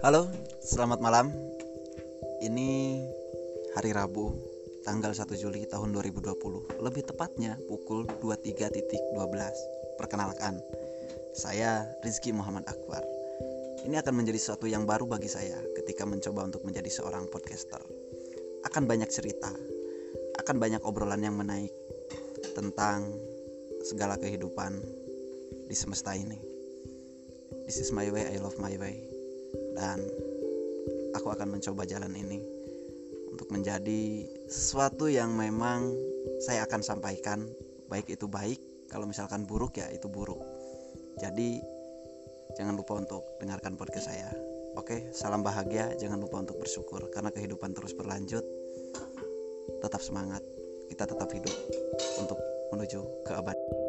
Halo, selamat malam. Ini hari Rabu, tanggal 1 Juli tahun 2020. Lebih tepatnya pukul 23.12. Perkenalkan, saya Rizky Muhammad Akbar. Ini akan menjadi sesuatu yang baru bagi saya ketika mencoba untuk menjadi seorang podcaster. Akan banyak cerita, akan banyak obrolan yang menaik tentang segala kehidupan di semesta ini. This is my way, I love my way dan aku akan mencoba jalan ini untuk menjadi sesuatu yang memang saya akan sampaikan. Baik itu baik kalau misalkan buruk ya itu buruk. Jadi jangan lupa untuk dengarkan podcast saya. Oke salam bahagia jangan lupa untuk bersyukur karena kehidupan terus berlanjut. Tetap semangat kita tetap hidup untuk menuju ke abad